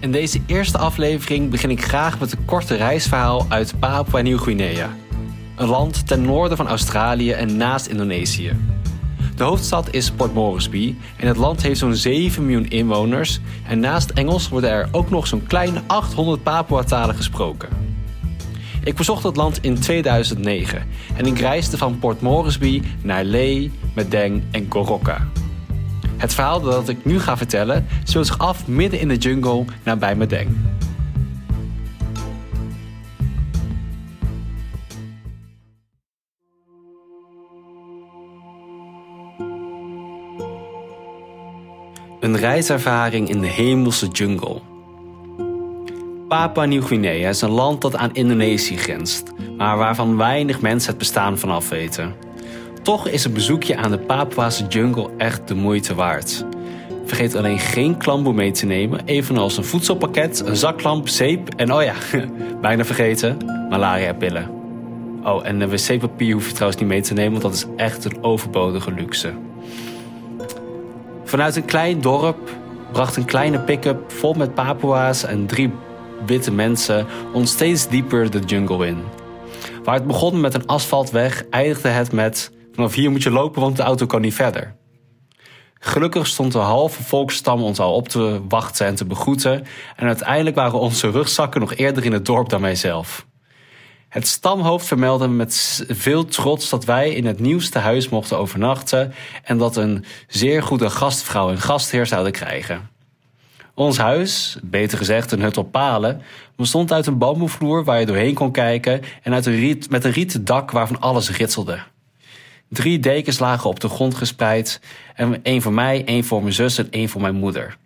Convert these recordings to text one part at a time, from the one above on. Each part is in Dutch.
In deze eerste aflevering begin ik graag met een korte reisverhaal uit Papua Nieuw-Guinea. Een land ten noorden van Australië en naast Indonesië. De hoofdstad is Port Moresby en het land heeft zo'n 7 miljoen inwoners. En naast Engels worden er ook nog zo'n kleine 800 Papua-talen gesproken. Ik bezocht het land in 2009 en ik reisde van Port Moresby naar Ley, Medeng en Goroka. Het verhaal dat ik nu ga vertellen speelt zich af midden in de jungle nabij Medeng. Een reiservaring in de hemelse jungle. Papua Nieuw-Guinea is een land dat aan Indonesië grenst, maar waarvan weinig mensen het bestaan vanaf weten. Toch is een bezoekje aan de Papuaanse jungle echt de moeite waard. Vergeet alleen geen klamboe mee te nemen, evenals een voedselpakket, een zaklamp, zeep en oh ja, bijna vergeten, malaria-pillen. Oh, en wc-papier hoef je trouwens niet mee te nemen, want dat is echt een overbodige luxe. Vanuit een klein dorp bracht een kleine pick-up vol met Papua's en drie witte mensen ons steeds dieper de jungle in. Waar het begon met een asfaltweg, eindigde het met Vanaf hier moet je lopen, want de auto kan niet verder. Gelukkig stond de halve volksstam ons al op te wachten en te begroeten. En uiteindelijk waren onze rugzakken nog eerder in het dorp dan wij zelf. Het stamhoofd vermeldde met veel trots dat wij in het nieuwste huis mochten overnachten en dat een zeer goede gastvrouw en gastheer zouden krijgen. Ons huis, beter gezegd een hut op palen, bestond uit een bamboevloer waar je doorheen kon kijken en uit een riet, met een rieten dak waarvan alles ritselde. Drie dekens lagen op de grond gespreid. En één voor mij, één voor mijn zus en één voor mijn moeder.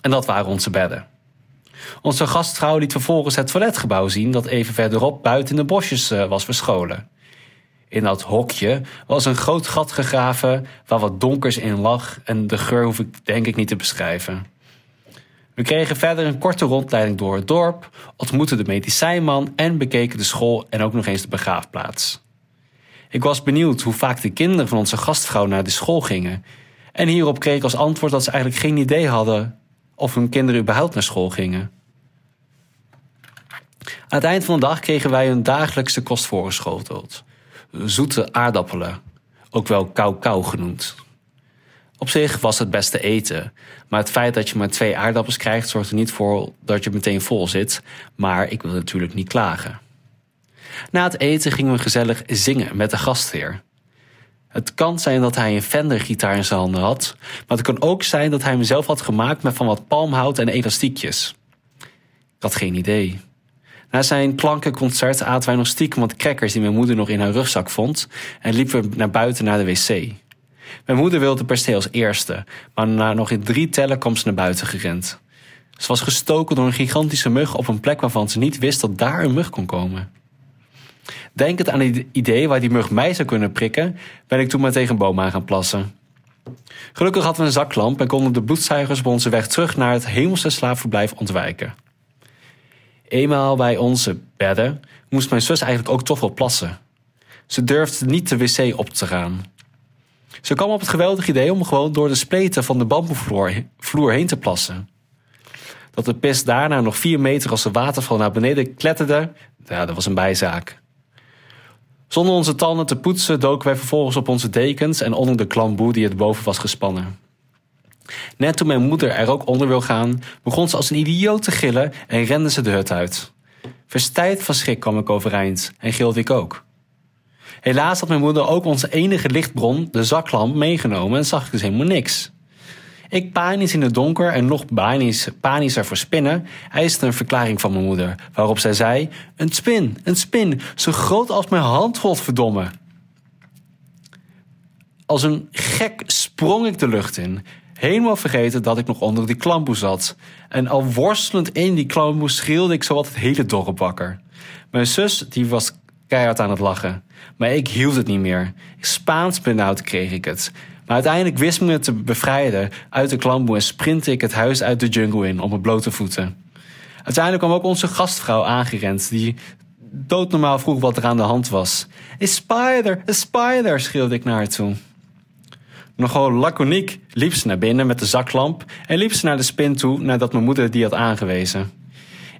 En dat waren onze bedden. Onze gastvrouw liet vervolgens het toiletgebouw zien dat even verderop buiten de bosjes eh, was verscholen. In dat hokje was een groot gat gegraven waar wat donkers in lag en de geur hoef ik denk ik niet te beschrijven. We kregen verder een korte rondleiding door het dorp, ontmoetten de medicijnman en bekeken de school en ook nog eens de begraafplaats. Ik was benieuwd hoe vaak de kinderen van onze gastvrouw naar de school gingen. En hierop kreeg ik als antwoord dat ze eigenlijk geen idee hadden of hun kinderen überhaupt naar school gingen. Aan het eind van de dag kregen wij hun dagelijkse kost voorgeschoteld. Zoete aardappelen, ook wel kou-kou genoemd. Op zich was het beste eten, maar het feit dat je maar twee aardappels krijgt zorgt er niet voor dat je meteen vol zit, maar ik wil natuurlijk niet klagen. Na het eten gingen we gezellig zingen met de gastheer. Het kan zijn dat hij een Fender-gitaar in zijn handen had, maar het kan ook zijn dat hij hem zelf had gemaakt met van wat palmhout en elastiekjes. Ik had geen idee. Na zijn klankenconcert aten wij nog stiekem wat crackers die mijn moeder nog in haar rugzak vond en liepen we naar buiten naar de wc. Mijn moeder wilde per se als eerste, maar na nog in drie tellen kwam ze naar buiten gerend. Ze was gestoken door een gigantische mug op een plek waarvan ze niet wist dat daar een mug kon komen. Denkend aan het idee waar die mug mij zou kunnen prikken, ben ik toen maar tegen een boom aan gaan plassen. Gelukkig hadden we een zaklamp en konden de bloedzuigers op onze weg terug naar het hemelse slaapverblijf ontwijken. Eenmaal bij onze bedden moest mijn zus eigenlijk ook toch wel plassen. Ze durfde niet de wc op te gaan. Ze kwam op het geweldige idee om gewoon door de spleten van de bamboevloer heen te plassen. Dat de pis daarna nog vier meter als de waterval naar beneden kletterde, ja, dat was een bijzaak. Zonder onze tanden te poetsen doken wij vervolgens op onze dekens en onder de klamboe die het boven was gespannen. Net toen mijn moeder er ook onder wil gaan, begon ze als een idioot te gillen en rende ze de hut uit. Verstijd van schrik kwam ik overeind en gilde ik ook. Helaas had mijn moeder ook onze enige lichtbron, de zaklamp, meegenomen en zag ik dus helemaal niks. Ik panisch in het donker en nog panisch, panischer voor spinnen, eiste een verklaring van mijn moeder, waarop zij zei: Een spin, een spin, zo groot als mijn hand, godverdomme. Als een gek sprong ik de lucht in, helemaal vergeten dat ik nog onder die klamboe zat. En al worstelend in die klamboe schreeuwde ik zowat het hele dorp wakker. Mijn zus die was keihard aan het lachen, maar ik hield het niet meer. Spaans benauwd kreeg ik het. Maar uiteindelijk wist me te bevrijden uit de klamboe en sprintte ik het huis uit de jungle in op mijn blote voeten. Uiteindelijk kwam ook onze gastvrouw aangerend, die doodnormaal vroeg wat er aan de hand was. A spider, a spider, schreeuwde ik naar haar toe. Nogal laconiek liep ze naar binnen met de zaklamp en liep ze naar de spin toe nadat mijn moeder die had aangewezen.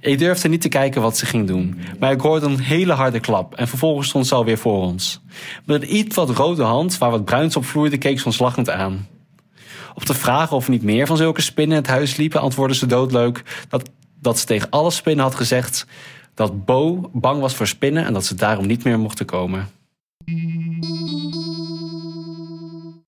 Ik durfde niet te kijken wat ze ging doen, maar ik hoorde een hele harde klap en vervolgens stond ze alweer voor ons. Met een iets wat rode hand waar wat bruins op vloeide keek ze ons lachend aan. Op de vraag of er niet meer van zulke spinnen in het huis liepen, antwoordde ze doodleuk dat, dat ze tegen alle spinnen had gezegd dat Bo bang was voor spinnen en dat ze daarom niet meer mochten komen.